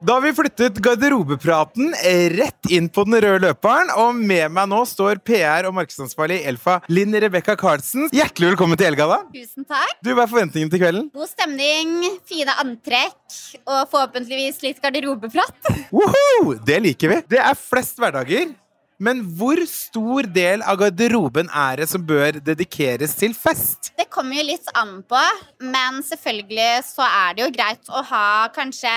Da har vi flyttet garderobepraten rett inn på den røde løperen, og med meg nå står PR- og markedsansvarlig i Elfa, Linn Rebekka Karlsen. Hjertelig velkommen til Elgalla. Tusen takk. Du, Hva er forventningene til kvelden? God stemning, fine antrekk og forhåpentligvis litt garderobeprat. Woho! Det liker vi. Det er flest hverdager. Men hvor stor del av garderoben er det som bør dedikeres til fest? Det kommer jo litt an på, men selvfølgelig så er det jo greit å ha kanskje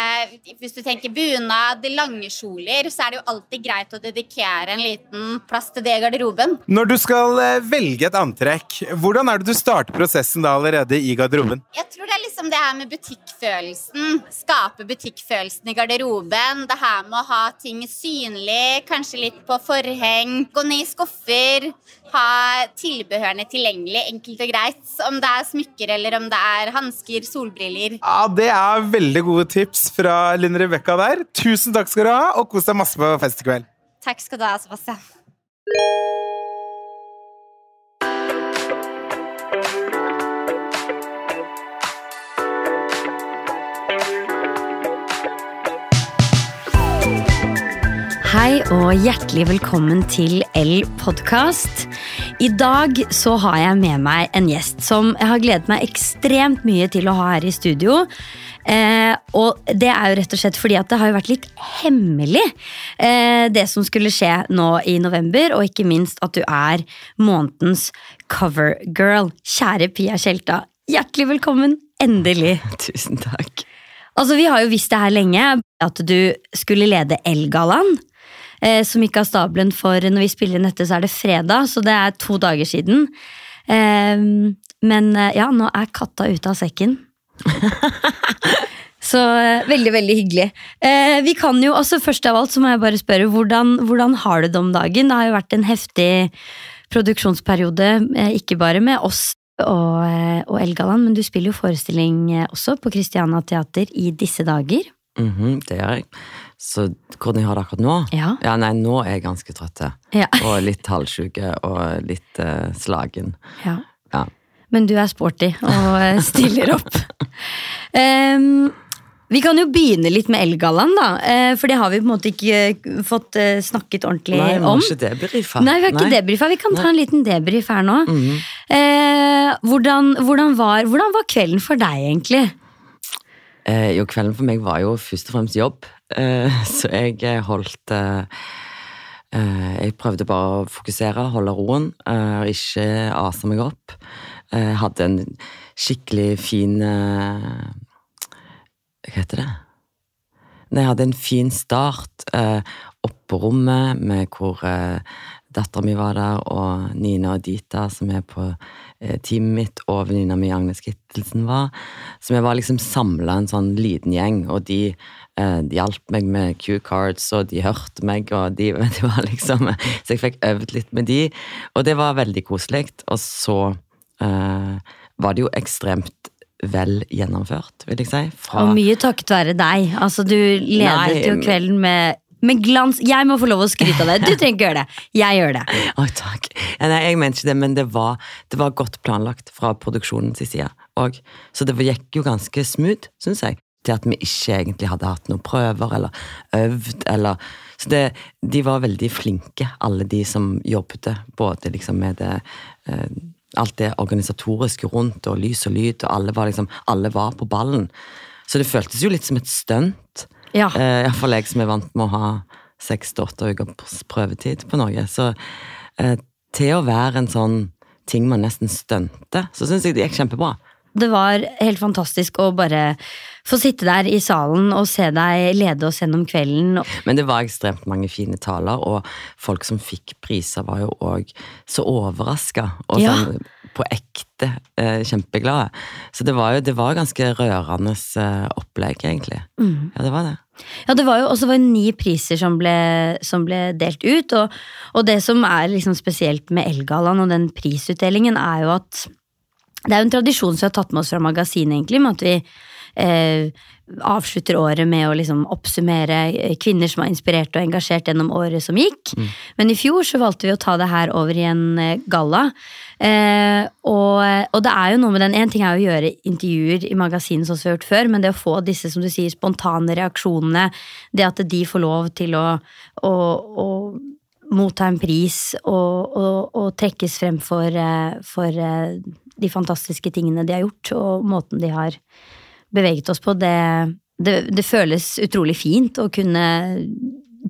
Hvis du tenker bunad, lange kjoler, så er det jo alltid greit å dedikere en liten plass til det i garderoben. Når du skal eh, velge et antrekk, hvordan er det du starter prosessen da allerede i garderoben? Jeg tror det er liksom det her med butikkfølelsen. Skape butikkfølelsen i garderoben. Det her med å ha ting synlig, kanskje litt på forhånd forheng, gå ned i skuffer, ha tilbehørene tilgjengelig, enkelt og greit. Om det er smykker eller om det er hansker, solbriller. Ja, Det er veldig gode tips fra Linn Rebekka der. Tusen takk skal du ha, og kos deg masse på fest i kveld. Takk skal du ha, Sebastian. Hei og hjertelig velkommen til L-podkast. I dag så har jeg med meg en gjest som jeg har gledet meg ekstremt mye til å ha her i studio. Eh, og det er jo rett og slett fordi at det har jo vært litt hemmelig, eh, det som skulle skje nå i november. Og ikke minst at du er månedens covergirl. Kjære Pia Tjelta, hjertelig velkommen. Endelig. Tusen takk. Altså, Vi har jo visst det her lenge, at du skulle lede Elgallaen eh, som gikk av stabelen for når vi spiller inn dette, så er det fredag, så det er to dager siden. Eh, men eh, ja, nå er katta ute av sekken. så eh, veldig, veldig hyggelig. Eh, vi kan jo, altså Først av alt så må jeg bare spørre, hvordan, hvordan har du det om dagen? Det har jo vært en heftig produksjonsperiode, eh, ikke bare med oss og, og Elgaland, men du spiller jo forestilling også på Christiana Teater i disse dager. Mm -hmm, det gjør jeg. Så hvordan jeg har det akkurat nå? Ja. ja nei, nå er jeg ganske trøtt. Ja. og litt halvsjuk og litt uh, slagen. Ja. ja. Men du er sporty og eh, stiller opp. um, vi kan jo begynne litt med Elgallaen, da. Uh, for det har vi på en måte ikke fått uh, snakket ordentlig nei, om. Nei, vi har ikke debrifa. Nei, vi har ikke debrifa. Vi kan ta en liten debrif her nå. Mm -hmm. hvordan, hvordan, var, hvordan var kvelden for deg, egentlig? Eh, jo, kvelden for meg var jo først og fremst jobb, eh, så jeg eh, holdt eh, eh, Jeg prøvde bare å fokusere, holde roen, eh, ikke ase meg opp. Jeg hadde en skikkelig fin Hva heter det? Nei, jeg hadde en fin start oppe på rommet med hvor Dattera mi var der, og Nina og Dita, som er på teamet mitt, og venninna mi Agnes Kittelsen var. Så vi var liksom samla en sånn liten gjeng, og de, eh, de hjalp meg med Q-cards, og de hørte meg, og de, de var liksom Så jeg fikk øvd litt med de, og det var veldig koselig. Og så uh, var det jo ekstremt vel gjennomført, vil jeg si. Fra... Og mye takket være deg. Altså, du ledet Nei, jo kvelden med med glans. Jeg må få lov å skryte av det. Du trenger ikke gjøre det. Jeg gjør det. Oh, takk. Nei, jeg mente ikke det, men det var, det var godt planlagt fra produksjonens side òg. Så det gikk jo ganske smooth, syns jeg. Til at vi ikke egentlig hadde hatt noen prøver eller øvd eller Så det, de var veldig flinke, alle de som jobbet. Både liksom med det eh, Alt det organisatoriske rundt, og lys og lyd, og alle var liksom Alle var på ballen. Så det føltes jo litt som et stunt. Ja. Uh, Iallfall jeg som er vant med å ha seks til åtte ukers prøvetid på noe. Så uh, til å være en sånn ting man nesten stunter, så syns jeg det gikk kjempebra. Det var helt fantastisk å bare få sitte der i salen og se deg lede oss gjennom kvelden. Men det var ekstremt mange fine taler, og folk som fikk priser, var jo òg så overraska. Og ja. sånn på ekte eh, kjempeglade. Så det var jo det var ganske rørende eh, opplegg, egentlig. Mm. Ja, det var det. Ja, det var jo også var ni priser som ble, som ble delt ut, og, og, det som er liksom spesielt med Elgallaen og den prisutdelingen, er jo at det er jo en tradisjon som vi har tatt med oss fra magasinet, egentlig, med at vi eh, avslutter året med å liksom oppsummere eh, kvinner som har inspirert og engasjert gjennom året som gikk. Men i fjor så valgte vi å ta det her over i en eh, galla. Eh, og, og det er jo noe med den En ting er å gjøre intervjuer i magasinet som vi har gjort før, men det å få disse som du sier, spontane reaksjonene, det at de får lov til å, å, å motta en pris og, og, og trekkes frem for, eh, for de fantastiske tingene de har gjort, og måten de har beveget oss på, det, det, det føles utrolig fint å kunne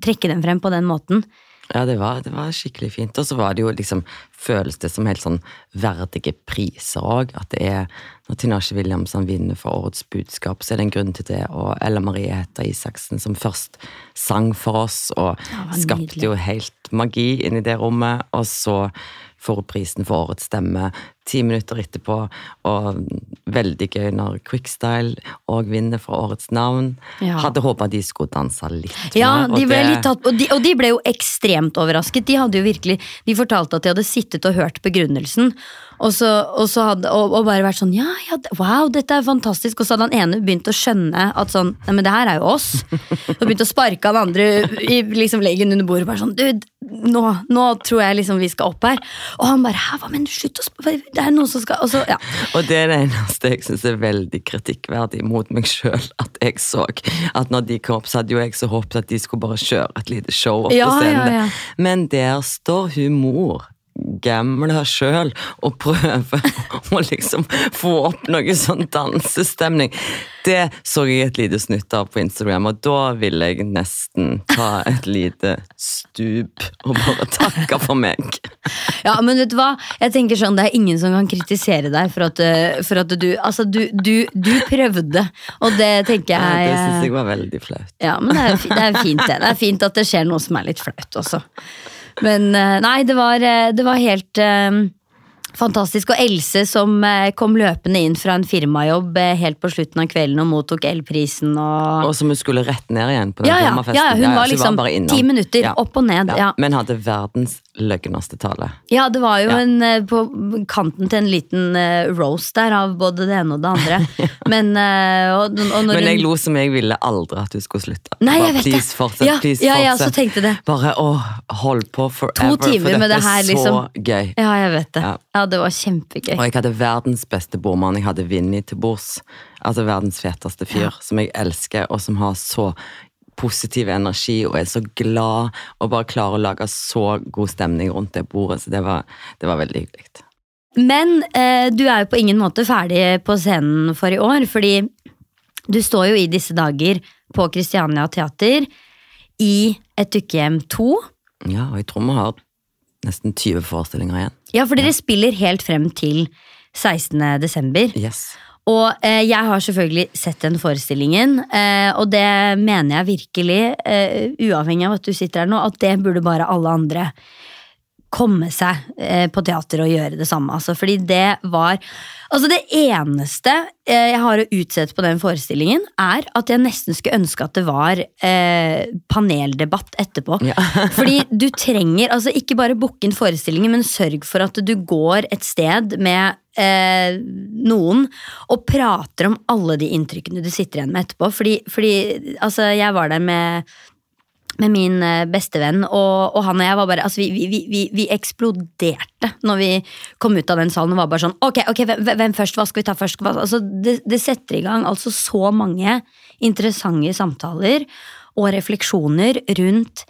trekke dem frem på den måten. Ja, det var, det var skikkelig fint. Og så var det jo liksom Føles det som helt sånn verdige priser òg. At det er Når Tinashe Williamson vinner for Årets budskap, så er det en grunn til det. Og Ella Marie Heta Isaksen, som først sang for oss og skapte jo helt magi inni det rommet. Og så får hun prisen for Årets stemme ti minutter etterpå. Og veldig gøy når Quickstyle òg vinner for Årets navn. Ja. Hadde håpa de skulle danse litt Ja, mer. og de ble det- litt tatt, og, de, og de ble jo ekstremt overrasket. De hadde jo virkelig, de fortalte at de hadde sittet og hørt begrunnelsen, og, så, og, så hadde, og, bare vært sånn ja, ja, wow, dette er fantastisk. Og så hadde han ene begynt å skjønne at sånn, nei, men det her er jo oss. Og begynt å sparke han andre i liksom leggen under bordet. Bare sånn, du, nå, nå tror jeg liksom vi skal opp her. Og han bare hæ, hva mener du, slutt å sp- Det er noen som skal Og så, ja. Og det er det eneste jeg syns er veldig kritikkverdig mot meg sjøl. At jeg så at når de kom opp, så hadde jo jeg så håpet at de skulle bare kjøre et lite show opp Ja, på scenen. ja. Men der står hun mor. Gamle sjøl og prøve å liksom få opp noe sånn dansestemning. Det så jeg et lite snutt av på Instagram, og da ville jeg nesten ta et lite stup og bare takke for meg. Ja, men vet du hva? Jeg tenker sånn, Det er ingen som kan kritisere deg for at, eh, for at du Altså, du, du, du prøvde, og det tenker Ja, jeg det syns jeg var veldig flaut. Ja, men det er, det er fint det. Det er fint at det skjer noe som er litt flaut også. Men eh, nei, det var, eh, det var helt eh, fantastisk. Og Else som eh, kom løpende inn fra en firmajobb eh, helt på slutten av kvelden og mottok L-prisen og Og som hun skulle rett ned igjen på den ja, ja, firmafesten. ja, hun Ja, var liksom ti minutter Ja. opp og ned. Ja. Men hadde verdens løgneste tale. Ja, det var jo en, eh, på kanten til en liten roast der av både det ene og det andre. Men, og, og Men jeg lo som jeg ville aldri at hun skulle slutte. Nei, Bare, vet please, det. fortsett, Ja, please, ja, ja, fortsett. tenkte det. Bare å, hold på forever, timer for med dette det her, er så liksom. gøy. Ja, jeg vet det. Ja. Ja, det var kjempegøy. Og jeg hadde verdens beste bordmann. Jeg hadde Vinni til bords. Altså verdens feteste fyr, som jeg elsker, og som har så positiv energi og er så glad og bare klarer å lage så god stemning rundt det bordet. Så det var, det var veldig hyggelig. Men eh, du er jo på ingen måte ferdig på scenen for i år, fordi du står jo i disse dager på Christiania Teater i Et dukkehjem 2. Ja, og jeg tror vi har nesten 20 forestillinger igjen. Ja, for dere spiller helt frem til 16. desember. Yes. Og eh, jeg har selvfølgelig sett den forestillingen, eh, og det mener jeg virkelig, eh, uavhengig av at du sitter her nå, at det burde bare alle andre komme seg eh, på teater og gjøre det samme. Altså, fordi det var Altså, det eneste eh, jeg har å utsette på den forestillingen, er at jeg nesten skulle ønske at det var eh, paneldebatt etterpå. Ja. Fordi du trenger altså ikke bare booke inn forestillingen, men sørg for at du går et sted med eh, noen og prater om alle de inntrykkene du sitter igjen med etterpå. Fordi, fordi altså, jeg var der med med min eh, bestevenn, og, og han og jeg var bare altså vi, vi, vi, vi eksploderte når vi kom ut av den salen og var bare sånn Ok, ok, hvem, hvem først? Hva skal vi ta først? Hva? Altså, det, det setter i gang altså så mange interessante samtaler og refleksjoner rundt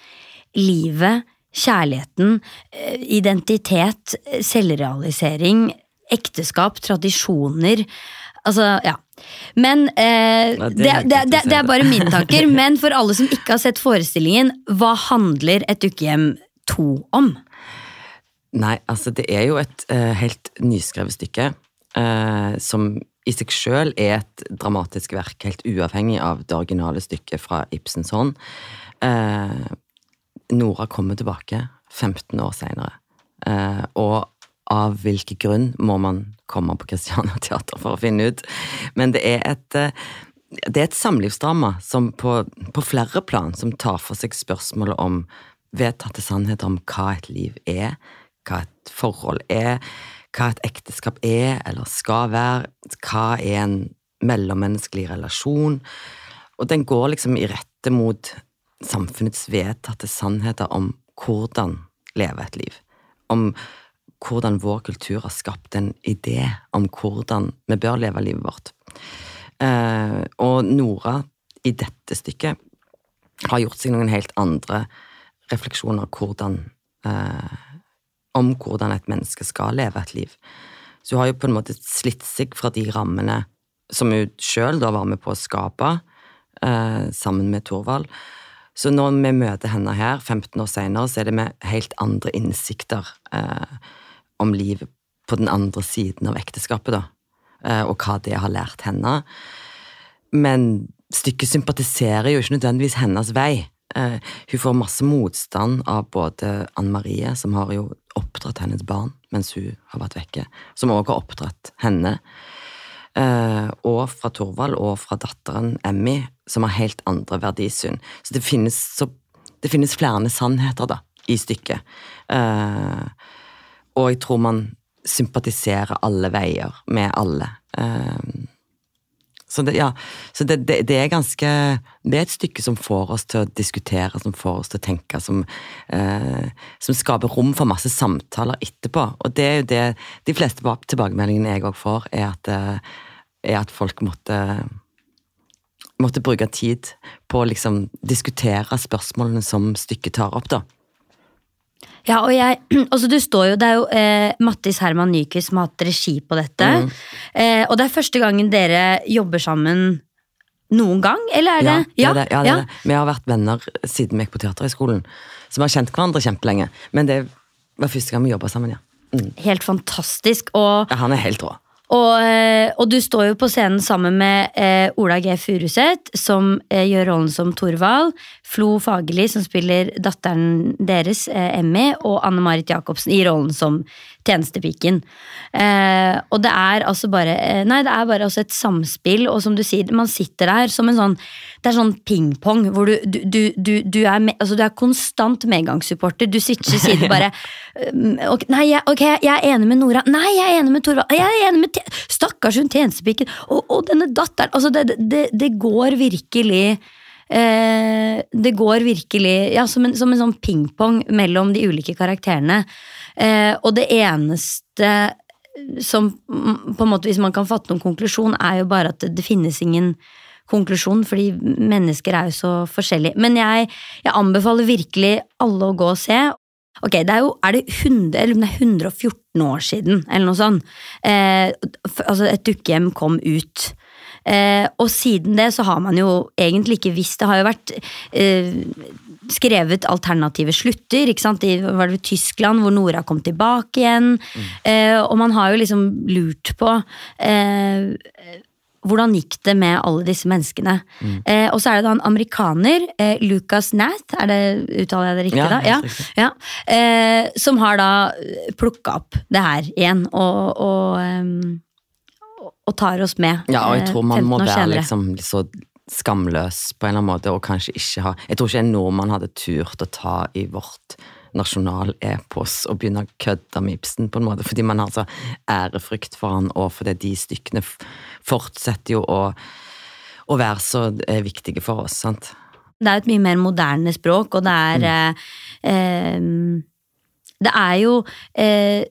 livet, kjærligheten, eh, identitet, selvrealisering, ekteskap, tradisjoner. Altså, ja. Men eh, det det, det, det, er bare mine tanker. Men for alle som ikke har sett forestillingen, hva handler Et dukkehjem 2 om? Nei, altså det er jo et uh, helt nyskrevet stykke uh, som i seg sjøl er et dramatisk verk, helt uavhengig av det originale stykket fra Ibsens hånd. Uh, Nora kommer tilbake 15 år seinere, og av hvilken grunn må man komme på Christiania Teater for å finne ut. Men det er et eh, det er et samlivsdrama som på, på flere plan som tar for seg spørsmålet om vedtatte sannheter om hva et liv er, hva et forhold er, hva et ekteskap er eller skal være, hva er en mellommenneskelig relasjon. Og den går liksom i rette mot samfunnets vedtatte sannheter om hvordan leve et liv. Om hvordan vår kultur har skapt en idé om hvordan vi bør leve livet vårt. Eh, og Nora, i dette stykket, har gjort seg noen helt andre refleksjoner hvordan, eh, om hvordan et menneske skal leve et liv. Så hun har jo på en måte slitt seg fra de rammene som hun sjøl var med på å skape, eh, sammen med Thorvald. Så når vi møter henne her, 15 år senere, så er det med helt andre innsikter eh, om livet på den andre siden av ekteskapet, da. Eh, og hva det har lært henne. Men stykket sympatiserer jo ikke nødvendigvis hennes vei. Eh, hun får masse motstand av både Anne Marie, som har jo oppdratt hennes barn mens hun har vært vekke, som også har oppdratt henne. Eh, og fra Thorvald og fra datteren Emmy, som har helt andre verdisyn. Så det finnes, så, det finnes flere sannheter da, i stykket. Og jeg tror man sympatiserer alle veier med alle. Eh, så det, ja, så det, det, det, er ganske Det er et stykke som får oss til å diskutere, som får oss til å tenke, som, eh, som skaper rom for masse samtaler etterpå. Og det er jo det de fleste tilbakemeldingene jeg òg får, er at, eh, er at folk måtte måtte bruke tid på å liksom diskutere spørsmålene som stykket tar opp, da. Ja, og jeg altså du står jo, Det er jo eh, Mattis Herman Nyquist som har hatt regi på dette. Mm. Eh, og det er første gangen dere jobber sammen noen gang, eller er det Ja, det, ja, det, ja. det. Vi har vært venner siden vi gikk på Teaterhøgskolen. Så vi har kjent hverandre kjempelenge. Men det var første gang vi jobba sammen, ja. Mm. Helt fantastisk. Og, ja, han er helt rå. Og, eh, og, du står jo på scenen sammen med eh, Ola G. Furuseth, som eh, gjør rollen som Thorvald. Flo Fagerli, som spiller datteren deres, eh, Emmy. Og Anne Marit Jacobsen i rollen som tjenestepiken. Eh, og det er altså bare eh, Nei, det er bare altså et samspill, og som du sier, man sitter der som en sånn Det er sånn pingpong hvor du, du, du, du, er, med, altså, du er konstant medgangssupporter. Du sitter siden bare okay, Nei, jeg, ok, jeg er enig med Nora. Nei, jeg er enig med Torvald. Jeg er enig med Stakkars hun tjenestepiken. Og, og, denne datteren. Altså, det, det, det går virkelig eh, Det går virkelig ja, som en, som en sånn pingpong mellom de ulike karakterene. Eh, og det eneste som på en måte, hvis man kan fatte noen konklusjon, er jo bare at det, det finnes ingen konklusjon, fordi mennesker er jo så forskjellige. Men jeg, jeg anbefaler virkelig alle å gå og se. Ok, det er jo er det 100, eller det er 114 år siden, eller noe sånt. Eh, altså, et dukkehjem kom ut. Eh, og siden det så har man jo egentlig ikke visst Det har jo vært eh, skrevet alternative slutter. ikke sant? I var det Tyskland, hvor Nora kom tilbake igjen. Mm. Eh, og man har jo liksom lurt på eh, hvordan gikk det med alle disse menneskene? Mm. Eh, og så er det da en amerikaner, eh, Lucas Nath, er det, uttaler jeg det riktig ja, da? Ja, ja. Eh, som har da plukka opp det her igjen, og, og, um, og, tar oss med. Ja, og jeg tror man må være liksom så skamløs på en eller annen måte, og kanskje ikke ha Jeg tror ikke en nordmann hadde turt å ta i vårt nasjonalepos og begynne å kødde med Ibsen, på en måte, fordi man har så ærefrykt for han, og fordi de stykkene fortsetter jo å, å være så eh, viktige for oss. sant? Det er et mye mer moderne språk, og det er mm. eh, Det er jo eh,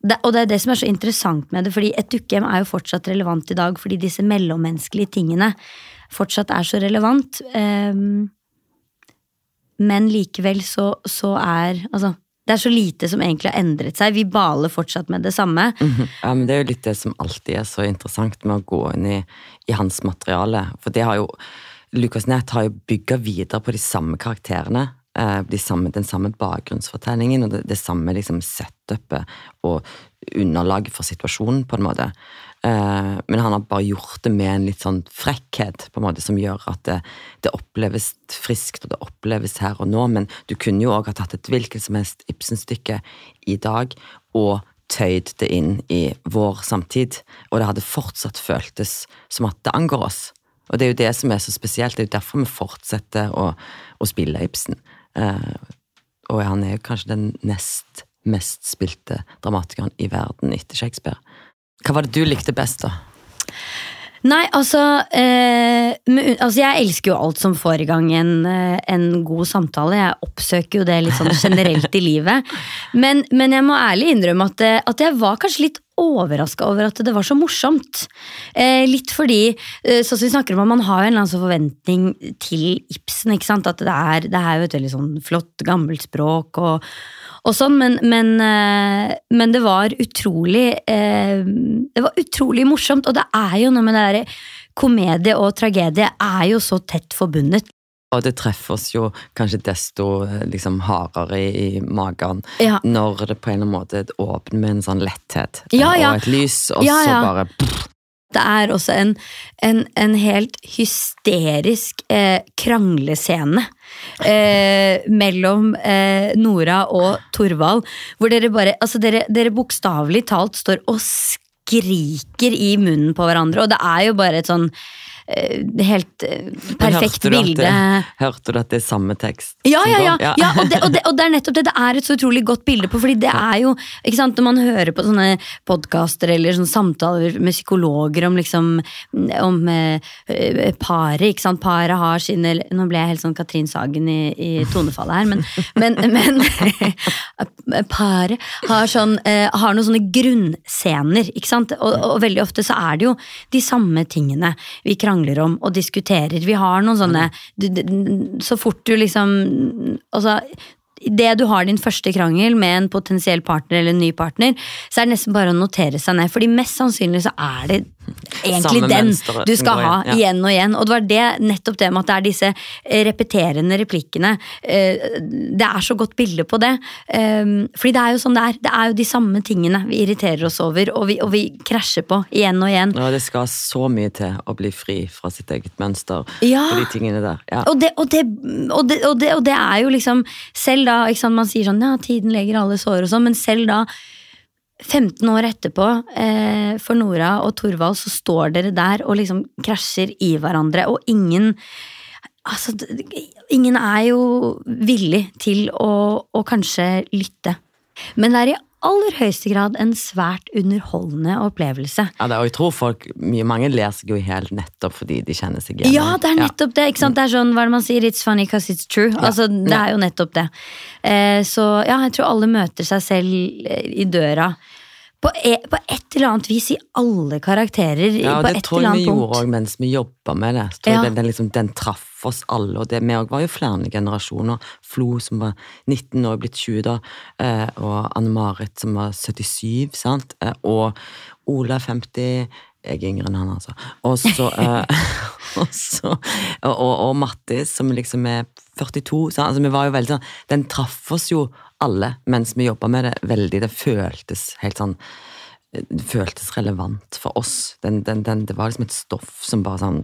det, og det er det som er så interessant med det, fordi et dukkehjem er jo fortsatt relevant i dag fordi disse mellommenneskelige tingene fortsatt er så relevant. Um, men likevel så, så, er Altså, det er så lite som egentlig har endret seg. Vi baler fortsatt med det samme. Mm -hmm. Ja, men Det er jo litt det som alltid er så interessant med å gå inn i, i hans materiale. For det har jo Lucas Nett har jo bygga videre på de samme karakterene. Eh, de samme, den samme bakgrunnsfortellingen og det, det samme liksom setupet og underlaget for situasjonen, på en måte. Eh, men han har bare gjort det med en litt sånn frekkhet på en måte som gjør at det, det oppleves friskt, og det oppleves her og nå. Men du kunne jo òg ha tatt et hvilket som helst Ibsen-stykke i dag og tøyd det inn i vår samtid, og det hadde fortsatt føltes som at det angår oss. Og det er jo det som er så spesielt, det er jo derfor vi fortsetter å, å spille Ibsen. Eh, og han er jo kanskje den nest mest spilte dramatikeren i verden etter Shakespeare. Hva var det du likte best, da? Nei, altså, eh, men, altså Jeg elsker jo alt som får i gang en, eh, en god samtale. Jeg oppsøker jo det litt sånn generelt i livet. Men, men jeg må ærlig innrømme at, eh, at jeg var kanskje litt overraska over at det var så morsomt. Eh, litt fordi, eh, sånn som vi snakker om, man har jo en eller annen sånn forventning til Ibsen. ikke sant? At det er, det er jo et veldig sånn flott, gammelt språk og, og sånn, men, men, eh, men, det var utrolig eh, Det var utrolig morsomt, og det er jo noe med det derre komedie og tragedie er jo så tett forbundet. Og det treffer oss jo kanskje desto liksom, hardere i, i magen Ja. når det på en eller annen måte åpner med en sånn letthet Ja, ja. og et lys, og så bare pff, Det er også en, en, en helt hysterisk eh, kranglescene eh, mellom eh, Nora og Torvald, hvor dere bare Altså, dere, dere bokstavelig talt står og skriker i munnen på hverandre, og det er jo bare et sånn eh, helt eh, perfekt hørte bilde. det- Hørte du at det er samme tekst? Ja, ja, ja, ja og, det, og, det, og det er nettopp det. Det er et så utrolig godt bilde på, fordi det er jo ikke sant, Når man hører på sånne podkaster eller sånne samtaler med psykologer om liksom om eh, eh, paret, ikke sant. Paret har sine Nå ble jeg helt sånn Katrin Sagen i, i tonefallet her, men, men, men paret har sånn eh, Har noen sånne grunnscener, ikke sant. Og, og veldig ofte så er det jo de samme tingene vi krangler om og diskuterer. Vi har noen sånne du- Så fort du liksom Altså det du har din første krangel med en potensiell partner eller en ny partner, så er det nesten bare å notere seg ned. Fordi mest sannsynlig så er det egentlig den du skal ha igjen, ja. igjen og igjen. Og det var det, nettopp det med at det er disse eh, repeterende replikkene. eh, Det er så godt bilde på det. Eh, Fordi det er jo sånn det er. Det er jo de samme tingene vi irriterer oss over, og vi, og vi krasjer på igjen og igjen. Og det skal så mye til å bli fri fra sitt eget mønster Ja. på de tingene der. Ja. Og det, og, det, og, det, og, og er jo liksom Selv da, man sier sånn ja, tiden leger alle sår og sånn, men selv da 15 år etterpå, eh, for Nora og Torvald, så står dere der og liksom krasjer i hverandre, og ingen Altså, ingen er jo villig til å, å kanskje lytte. Men det er i aller høyeste grad en svært underholdende opplevelse. Ja, det, og jeg tror folk, mye, mange ler seg jo i hjel nettopp fordi de kjenner seg igjen. Ja, det er nettopp det. ikke sant? Det er sånn, hva er det man sier? It's funny because it's true. Altså, Det er jo nettopp det. Eh, så ja, jeg tror alle møter seg selv eh, i døra. På, e på et eller annet vis i alle karakterer. Ja, på det et tror jeg vi gjorde òg mens vi jobba med det. Så tror Ja. jeg den, liksom, den traff oss alle, og det vi òg var jo flere generasjoner. Flo som var 19 år, blitt 20 da, eh, og Anne-Marit som var 77, sant, eh, og Ola 50 jeg er yngre enn han, altså. Og så, eh, og, så og, og, og Mattis, som liksom er 42. Sant? Altså, vi var jo veldig sånn, Den traff oss jo alle mens vi jobba med det. veldig, Det føltes helt sånn det føltes relevant for oss. Den, den, den, det var liksom et stoff som bare sånn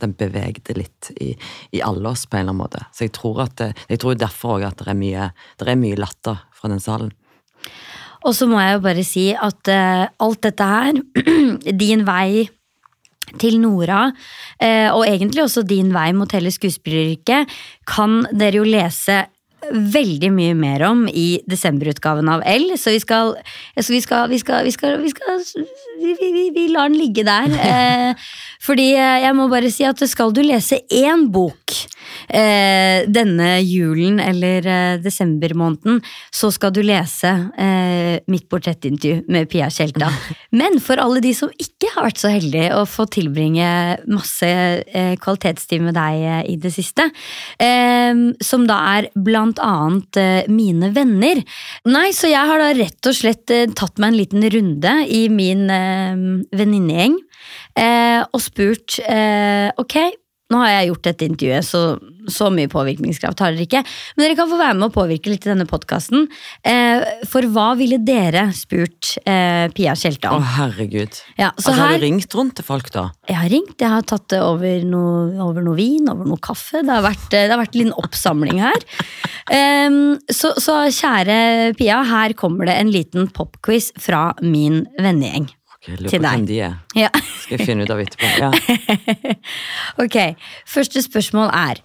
Den bevegde litt i, i alle oss på en eller annen måte. Så jeg tror at det, jeg tror derfor også at det er mye, det er mye latter fra den salen. Og så må jeg jo bare si at uh, alt dette her, din vei til Nora, eh, og egentlig også din vei mot hele skuespilleryrket, kan dere jo lese veldig mye mer om i desemberutgaven av L, så vi skal så vi skal, vi skal, vi skal, vi, skal vi, lar den ligge der. Eh, fordi eh, jeg må bare si at skal du lese én bok eh, denne julen eller eh, desembermåneden, så skal du lese eh, mitt portrettintervju med Pia Tjelta. Men for alle de som ikke har vært så heldige å få tilbringe masse eh, kvalitetstid med deg eh, i det siste, eh, som da er blant annet eh, mine venner. Nei, så jeg har da rett og slett eh, tatt meg en liten runde i min eh, venninnegjeng og spurt ok, nå har jeg gjort dette intervjuet, så, så mye påvirkningskraft har dere ikke. Men dere kan få være med å påvirke litt i denne podkasten. Eh, for hva ville dere spurt eh, Pia Tjelta Å, herregud. Ja, så altså, har du ringt rundt til folk, da? jeg har ringt, jeg har tatt det over noe, over noe vin, over noe kaffe. Det har vært, det har vært en liten oppsamling her. eh, så, så kjære Pia, her kommer det en liten popquiz fra min vennegjeng. Jeg lurer på hvem de er. Ja. Skal jeg finne ut av etterpå. Ja. ok, første spørsmål er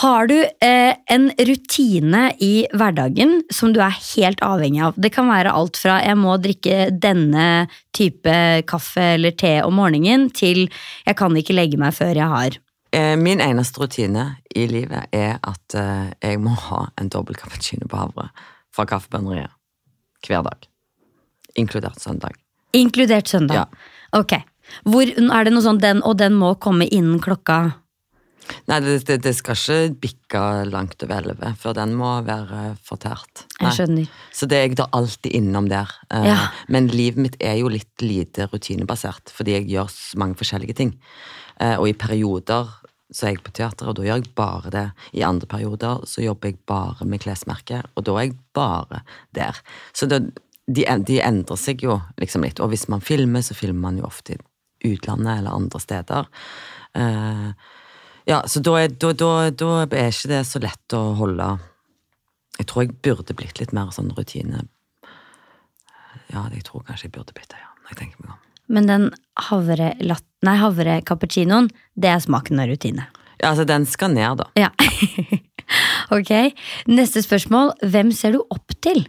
Har du eh, en rutine i hverdagen som du er helt avhengig av? Det kan være alt fra jeg må drikke denne type kaffe eller te om morgenen, til jeg kan ikke legge meg før jeg har. Eh, Min eneste rutine i livet er at eh, jeg må ha en dobbel cappuccino på havre fra Kaffebønneriet hver dag. Inkludert søndag. Inkludert søndag. Ja. Ok. Hvor, er det noe sånn den og den må komme innen klokka Nei, det, det, det skal ikke bikke langt over elleve, for den må være fortært. Nei. Jeg skjønner. Så det jeg da alltid innom der. Eh, Ja. Men livet mitt er jo litt lite rutinebasert, fordi jeg gjør så mange forskjellige ting. Eh, og i perioder så er jeg på teater, og da gjør jeg bare det. I andre perioder så jobber jeg bare med klesmerket, og da er jeg bare der. Så det, de, de endrer seg jo liksom litt. Og hvis man filmer, så filmer man jo ofte i utlandet eller andre steder. Uh, ja, så da er, da, da, da er ikke det så lett å holde Jeg tror jeg burde blitt litt mer sånn rutine. Ja, jeg tror kanskje jeg burde blitt det, ja. Når jeg tenker meg om. Men den havre, nei, havre cappuccinoen, det er smaken av rutine. Ja, altså, den skal ned, da. Ja. ok. Neste spørsmål. Hvem ser du opp til?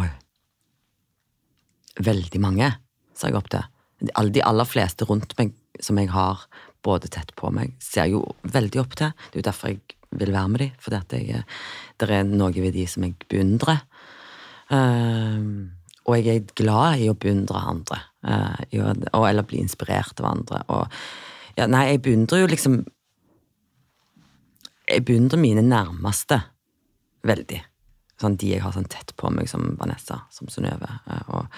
Oi. Veldig mange ser jeg opp til. De aller fleste rundt meg som jeg har både tett på meg, ser jeg jo veldig opp til. Det er jo derfor jeg vil være med dem, jeg, det er noe ved de som jeg beundrer. Ehm, og jeg er glad i å beundre andre, eh, eller bli inspirert av andre. Og, ja, nei, jeg beundrer jo liksom Jeg beundrer mine nærmeste veldig. Sånn de jeg har sånn tett på meg, som Vanessa, som Synnøve, eh, og,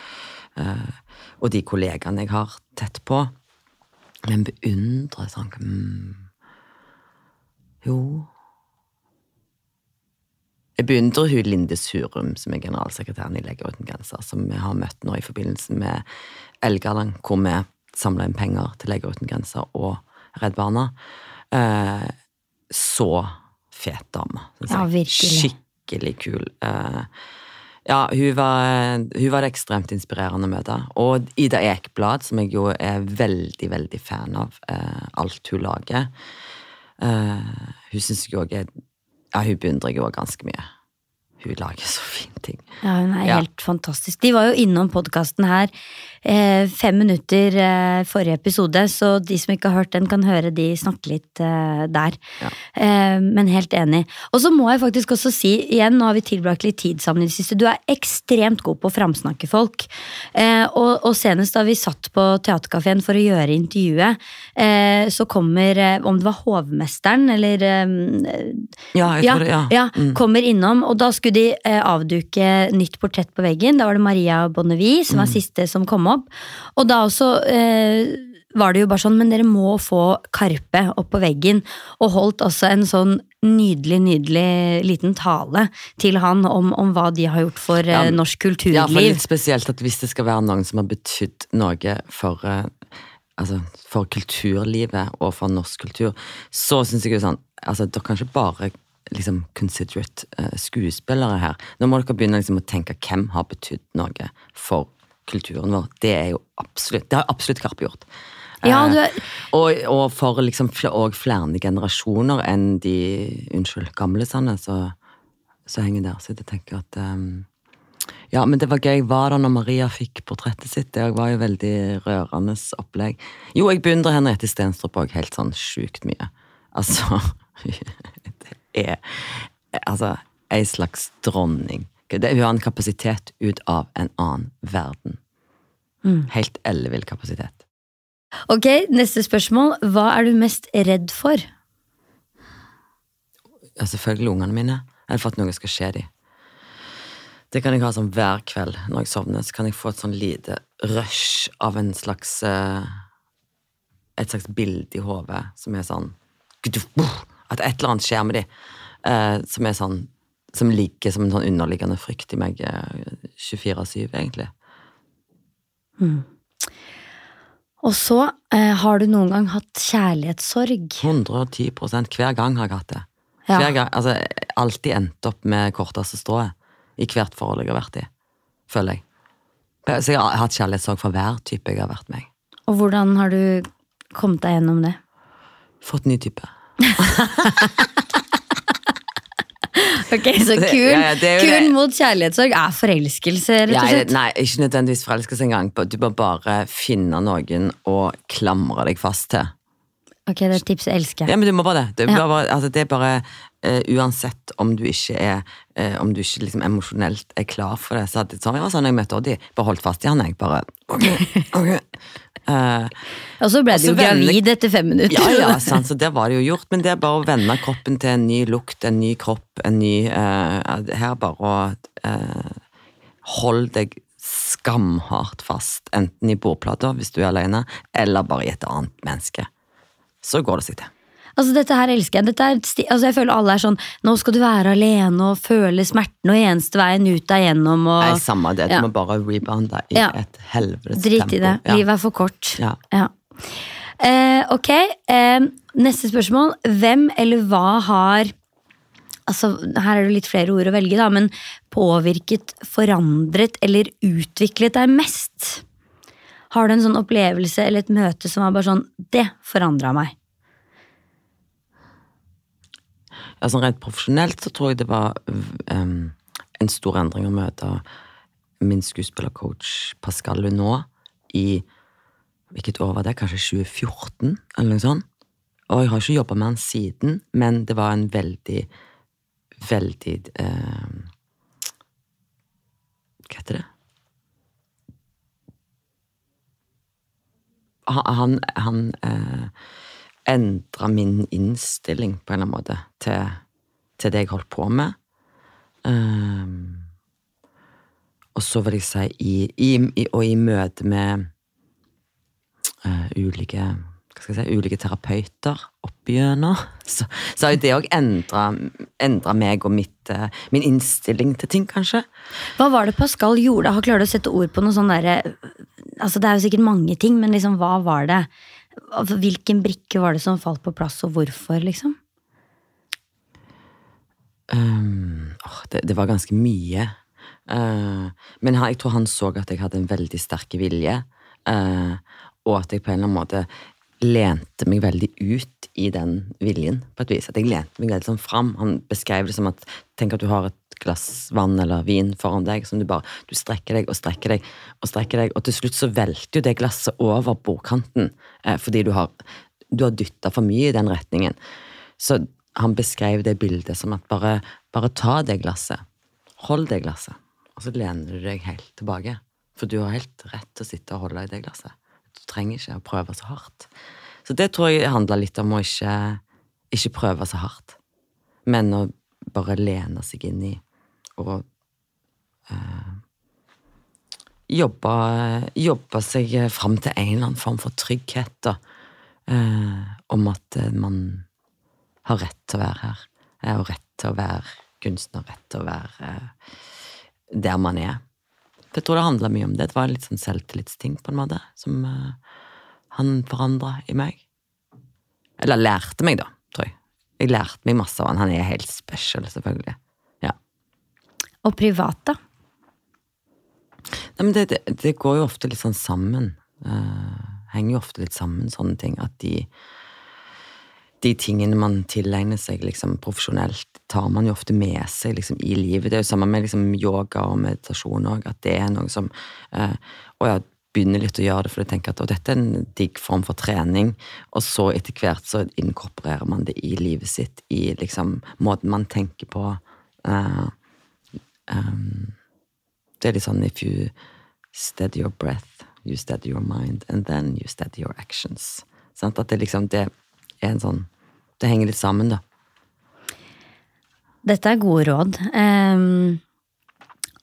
eh, og de kollegaene jeg har tett på. Men beundre sånn mm, Jo Jeg beundrer hun Linde Surum, som er generalsekretæren i Leger uten grenser, som vi har møtt nå i forbindelse med Elgaland, hvor vi samla inn penger til Leger uten grenser og Redd Barna. Eh, så fet dame. Ja, virkelig. Skikkelig kul. Eh, ja, hun var, hun var det ekstremt inspirerende å møte. Og Ida Ekblad, som jeg jo er veldig, veldig fan av. Eh, alt hun lager. Eh, hun syns jeg òg er Ja, hun beundrer jeg òg ganske mye. Hun lager så fine ting. Ja, hun er Ja. helt fantastisk. De var jo innom podkasten her fem minutter eh, forrige episode, så de som ikke har hørt den, kan høre de snakke litt eh, der. Ja. Eh, men helt enig. Og så må jeg faktisk også si igjen, nå har vi tilbrakt litt tid sammen i det siste, du er ekstremt god på å framsnakke folk. Eh, og, og senest da vi satt på Theatercaféen for å gjøre intervjuet, eh, så kommer, eh, om det var hovmesteren eller eh, Ja, jeg tror det. Ja. ja, Mm. kommer innom, og da skulle de eh, avduke nytt portrett på veggen. Da var det Maria Bonnevie som Mm. var siste som kom opp. Og da også eh, var det jo bare sånn, men dere må få Karpe opp på veggen. Og holdt også en sånn nydelig, nydelig liten tale til han om, om hva de har gjort for Ja, norsk kulturliv. Ja, for litt spesielt at hvis det skal være noen som har betydd noe for eh, Altså, for kulturlivet og for norsk kultur, så syns jeg jo sånn Altså, dere kan ikke bare liksom considerate uh, skuespillere her. Nå må dere begynne liksom å tenke hvem har betydd noe for kulturen vår. Det er jo absolutt Det har absolutt Karpe gjort. Ja, Eh, du er, og, og for liksom og flere generasjoner enn de unnskyld, gamlisene så, så henger der. Så jeg tenker at um, Ja, men det var gøy. Var det når Maria fikk portrettet sitt. Det var jo veldig rørende opplegg. Jo, jeg beundrer Henriette Stenstrup òg helt sånn sjukt mye. Altså Det er altså ei slags dronning. Det, hun har en kapasitet ut av en annen verden. Helt ellevill kapasitet. ok, neste spørsmål. Hva er du mest redd for? Ja, selvfølgelig ungene mine. Eller for at noe skal skje dem. Det kan jeg ha sånn hver kveld når jeg sovner. Så kan jeg få et sånn lite rush av en slags eh, Et slags bilde i hodet som er sånn At et eller annet skjer med dem. eh, som er sånn Som ligger som en sånn underliggende frykt i meg eh, 24-7, egentlig. Og så, eh, har du noen gang hatt kjærlighetssorg? 110% Hver gang har jeg hatt det. Ja. Hver gang, altså, alltid endt opp med korteste strået i hvert forhold jeg har vært i. Føler jeg. Så jeg har hatt kjærlighetssorg for hver type jeg har vært med. Og hvordan har du kommet deg gjennom det? Fått ny type. Ok, Så kun, ja, ja, kun mot kjærlighetssorg er forelskelse, rett og slett? nei, ikke nødvendigvis forelskelse engang. Du må bare finne noen å klamre deg fast til. Ok, det er et tips jeg. elsker. Ja, men du må bare det. Det er bare, altså, det er bare uh, Uansett om du ikke er uh, Om du ikke liksom emosjonelt er klar for det, så hadde sånn, jeg var sånn jeg møtte Oddi. Bare holdt fast i han, jeg. Bare ok, ok. Eh, Og så ble du jo vender- gravid etter fem minutter. ja, ja, sant, så det var det jo gjort. Men det er bare å vende kroppen til en ny lukt, en ny kropp, en ny uh, Her bare å uh, Hold deg skamhardt fast, enten i bordplata hvis du er alene, eller bare i et annet menneske. Så går det seg til. Altså Dette her elsker jeg. Er, altså jeg føler alle er sånn Nå skal du være alene og føle smerten, og eneste veien ut deg gjennom og Nei, samme det. Du Ja. må bare rebounde i Ja. et helvetes Drit i det. tempo. Ja. Livet er for kort. Ja. Eh, ok, eh, neste spørsmål. Hvem eller hva har Altså, her er det litt flere ord å velge, da, men påvirket, forandret eller utviklet deg mest? Har du en sånn opplevelse eller et møte som var bare sånn Det forandra meg. Sånn rent profesjonelt så tror jeg det var um, en stor endring å møte min skuespillercoach Pascal Lunot i Hvilket år var det? Kanskje 2014, eller noe sånt? Og jeg har ikke jobba med han siden, men det var en veldig, veldig eh, Hva heter det? Han, han eh, endra min innstilling på en eller annen måte til, til det jeg holdt på med. Um, og så vil jeg si i, i, Og i møte med uh, ulike hva skal jeg si, ulike terapeuter opp igjennom, så, så har jo det òg endra meg og mitt, eh, min innstilling til ting, kanskje. Hva var det Pascal gjorde? Har klart å sette ord på noe sånn derre Altså, det er jo sikkert mange ting, men liksom, hva var det? Hvilken brikke var det som falt på plass, og hvorfor, liksom? Um, det, det var ganske mye. Uh, men jeg tror han så at jeg hadde en veldig sterk vilje, Uh, og at jeg på en eller annen måte lente meg veldig ut i den viljen, på et vis. At jeg lente meg veldig sånn fram. Han beskrev det som at tenk at du har et glass vann eller vin foran deg, som du bare du strekker deg og strekker deg og strekker deg, og til slutt så velter jo det glasset over bordkanten eh, fordi du har, du har dytta for mye i den retningen. Så han beskrev det bildet som at bare, bare ta det glasset. Hold det glasset. Og så lener du deg helt tilbake. For du har helt rett til å sitte og holde i det glasset. Du trenger ikke å prøve så hardt. Så det tror jeg handler litt om å ikke, ikke prøve så hardt. Men å bare lene seg inn i og eh, jobbe, jobbe seg fram til en eller annen form for trygghet, da. Eh, om at eh, man har rett til å være her. Og rett til å være kunstner, rett til å være eh, der man er. Jeg tror det handla mye om det. Det var litt sånn selvtillitsting, på en måte, som eh, han forandra i meg. Eller lærte meg, da, tror jeg. Jeg lærte meg masse av han. Han er helt special, selvfølgelig. Og privat, da? Nei, det, det, det går jo ofte litt sånn sammen. Uh, henger jo ofte litt sammen, sånne ting. At de, de tingene man tilegner seg liksom profesjonelt, tar man jo ofte med seg liksom, i livet. Det er jo samme med liksom, yoga og meditasjon òg, at det er noe som uh, Og ja, begynner litt å gjøre det fordi jeg tenker at dette er en digg form for trening, og så etter hvert så inkorporerer man det i livet sitt, i liksom måten man tenker på. Eh, um, det er litt sånn if you steady your breath, you steady your mind, and then you steady your actions. Sant? At det liksom, det er en sånn Det henger litt sammen, da. Dette er gode råd. Um,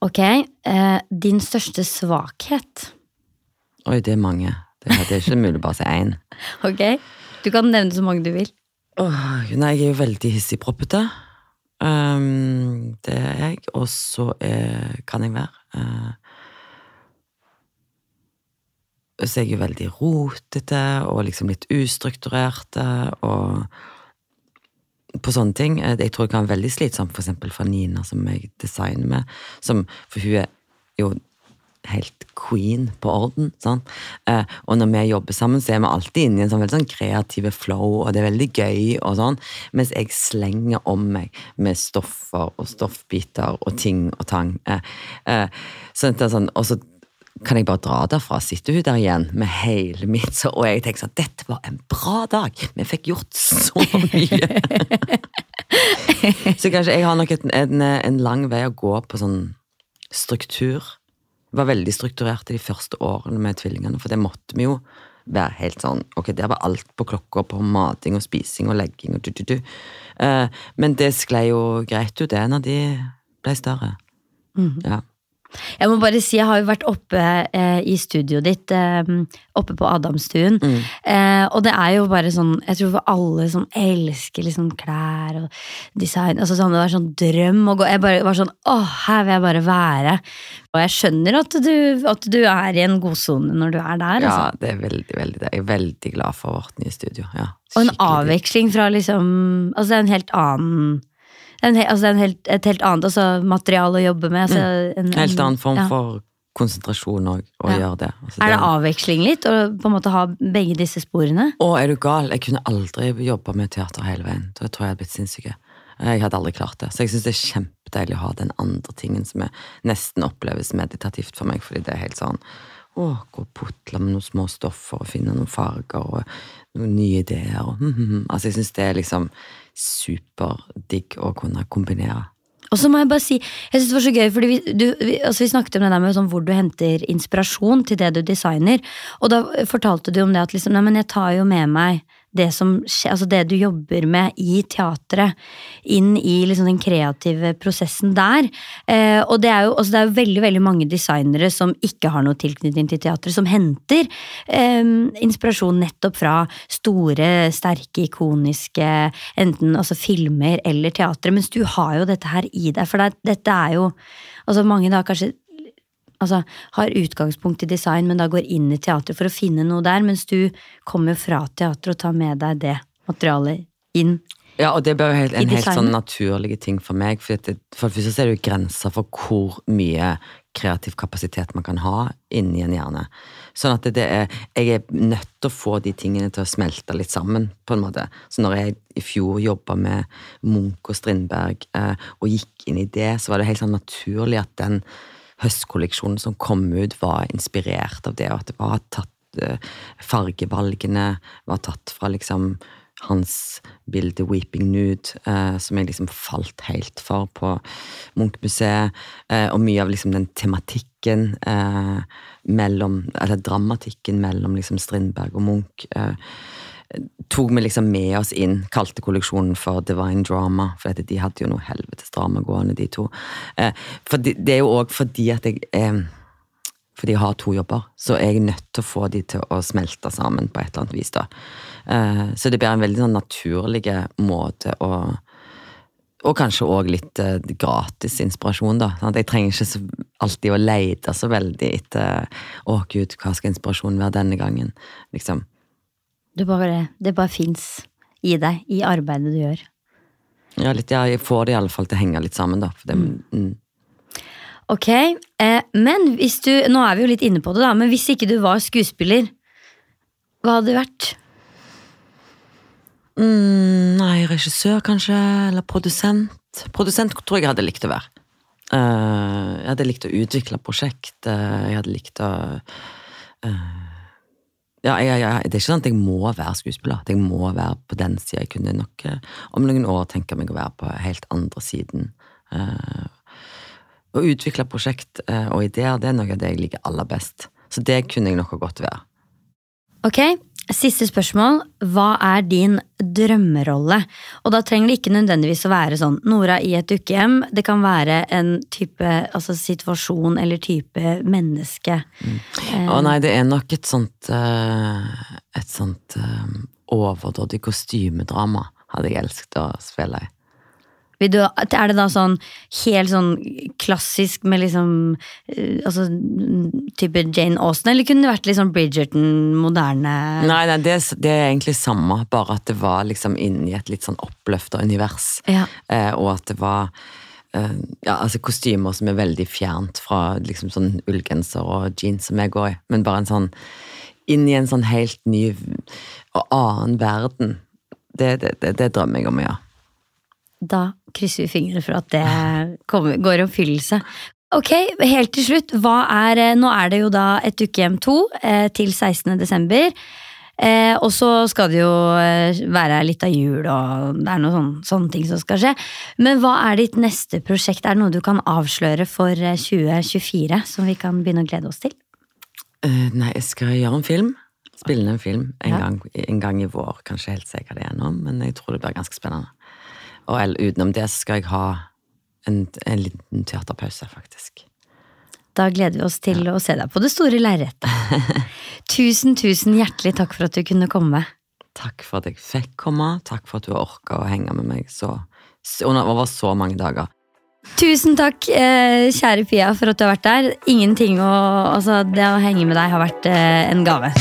ok, Uh, din største svakhet? Oi, det er mange. Det, det er ikke mulig å bare si én. Ok, du kan nevne så mange du vil. Åh, nei, jeg er jo veldig hissigproppete. Um, det er jeg. Og så er, kan jeg være Uh, Så jeg er veldig rotete og liksom litt ustrukturerte og på sånne ting. Eh, Jeg tror jeg kan være veldig slitsom for eksempel for Nina, som jeg designer med. Som, for hun er jo helt queen på orden. Sånn. Eh, og når vi jobber sammen, så er vi alltid inne i en sånn veldig sånn kreative flow, og det er veldig gøy, og sånn, mens jeg slenger om meg med stoffer og stoffbiter og ting og tang. Eh, eh, så sånn, og så kan jeg bare dra derfra, sitter hun der igjen med hele mitt, så, og jeg tenker sånn, dette var en bra dag, vi fikk gjort så mye. så kanskje jeg har nok et, en, en lang vei å gå på sånn struktur. Var veldig strukturert i de første årene med tvillingene, for det måtte vi jo være helt sånn Ok, der var alt på klokka på mating og spising og legging og du-du-du. Eh, men det sklei jo greit ut, det, når de ble større. Ja. Jeg må bare si, jeg har jo vært oppe eh, i studioet ditt, eh, oppe på Adamstuen. Eh, og det er jo bare sånn, jeg tror for alle som elsker liksom klær og design altså sånn, Det var sånn drøm å gå Jeg bare var sånn Åh, her vil jeg bare være. Og jeg skjønner at du, at du er i en godsone når du er der. ja, Altså. det er veldig, veldig det. Jeg er veldig glad for vårt nye studio. Ja, Og en avveksling fra liksom Altså det er en helt annen en, altså det en helt, et helt annet altså, materiale å jobbe med. Altså, en, Mm. Helt annen form ja. for konsentrasjon òg, å Ja. gjøre det. Altså, Er det avveksling litt å på en måte ha begge disse sporene? Å, er du gal? Jeg kunne aldri jobba med teater hele veien. Da tror jeg jeg hadde blitt sinnssyk. Jeg hadde aldri klart det. Så jeg syns det er kjempedeilig å ha den andre tingen som er, nesten oppleves meditativt for meg, fordi det er helt sånn å, gå og putle med noen små stoffer og finne noen farger og noen nye ideer. Og, hm, hm, hm. Altså, jeg syns det er liksom superdigg å kunne kombinere. Og så må jeg bare si, jeg synes det var så gøy, fordi vi, du, vi, altså vi snakket om det der med sånn hvor du henter inspirasjon til det du designer, og da fortalte du om det at liksom, nei, men jeg tar jo med meg det som altså det du jobber med i teatret, inn i liksom den kreative prosessen der. Eh, og det er, jo, altså det er veldig veldig mange designere som ikke har noe tilknytning til teatret, som henter eh, inspirasjon nettopp fra store, sterke, ikoniske enten altså filmer eller teatre. Mens du har jo dette her i deg, for det, dette er jo altså Mange da kanskje altså, har utgangspunkt i design, men da går inn i teater for å finne noe der, mens du kommer fra teater og tar med deg det materialet inn. Ja, og det blir jo helt, en helt sånn naturlig ting for meg. For, det, for det første er det jo grenser for hvor mye kreativ kapasitet man kan ha inni en hjerne. Sånn at det, det er, jeg er nødt til å få de tingene til å smelte litt sammen, på en måte. Så når jeg i fjor jobba med Munch og Strindberg, eh, og gikk inn i det, så var det helt sånn naturlig at den høstkolleksjonen som kom ut, var inspirert av det, og at det var tatt eh, Fargevalgene var tatt fra liksom hans bilde 'Weeping Nude', eh, som jeg liksom falt helt for på Munch-museet. Eh, og mye av liksom den tematikken eh, mellom Eller dramatikken mellom liksom Strindberg og Munch. Tok vi liksom med oss inn, kalte kolleksjonen for Divine Drama, for de hadde jo noe helvetes drama gående, de to. Eh, for det, det er jo òg fordi at jeg eh, fordi jeg har to jobber, så er jeg nødt til å få de til å smelte sammen på et eller annet vis. da. Eh, Så det blir en veldig sånn naturlig måte å Og kanskje òg litt gratis inspirasjon, da. Sånn jeg trenger ikke alltid å lete så veldig etter Å, gud, hva skal inspirasjonen være denne gangen? Liksom. Du bare, det bare fins i deg, i arbeidet du gjør. Ja, litt, ja, jeg får det i alle fall til å henge litt sammen, da. Det, mm. Ok, eh, men hvis du Nå er vi jo litt inne på det, da, men hvis ikke du var skuespiller, hva hadde du vært? Mm, nei, regissør kanskje, eller produsent. Produsent tror jeg jeg hadde likt å være. Uh, jeg hadde likt å utvikle prosjekt. Uh, jeg hadde likt å eh, ja, jeg, jeg, Det er ikke sånn at jeg må være skuespiller. Jeg må være på den sida. Jeg kunne nok eh, om noen år tenke meg å være på helt andre siden. Uh, å utvikle prosjekt eh, og ideer, det er noe av det jeg liker aller best. Så det kunne jeg nok godt være. Ok, siste spørsmål. Hva er din drømmerolle? Og da trenger det ikke nødvendigvis å være sånn Nora i et dukkehjem. Det kan være en type altså situasjon eller type menneske. Å nei, det er nok et sånt eh, Et sånt uh, overdådig kostymedrama hadde jeg elsket å spille i. Du, er det da sånn helt sånn klassisk med liksom eh, Altså type Jane Austen, eller kunne det vært litt sånn Bridgerton, moderne Nei, nei det, det er egentlig samme, bare at det var liksom inni et litt sånn oppløfta univers. Ja. Eh, og at det var eh, ja, altså kostymer som er veldig fjernt fra liksom sånn ullgenser og jeans som jeg går i, men bare en sånn inn i en sånn helt ny og annen verden. Det, det, det, det drømmer jeg om ja. Da krysser vi fingrene for at det kommer, går i oppfyllelse. Ok, helt til slutt. Hva er, eh, nå er det jo da et ukehjem to eh, til 16. desember. Eh, og så skal det jo eh, være litt av jul, og det er noen sånne, sånne ting som skal skje. Men hva er ditt neste prosjekt? Er det noe du kan avsløre for eh, 2024 som vi kan begynne å glede oss til? Uh, nei, jeg skal gjøre en film. Spille en film en, Ja. gang, en gang i vår. Kanskje helt sikkert er men jeg tror det blir ganske spennende. Og utenom det skal jeg ha en, en liten teaterpause, faktisk. Da gleder vi oss til å se deg på det store lerretet. tusen, tusen hjertelig takk for at du kunne komme. Takk for at jeg fikk komme. Takk for at du har orka å henge med meg så, så, over så mange dager. Tusen takk, eh, kjære Pia, for at du har vært der. Ingenting å Altså, det å henge med deg har vært eh, en gave.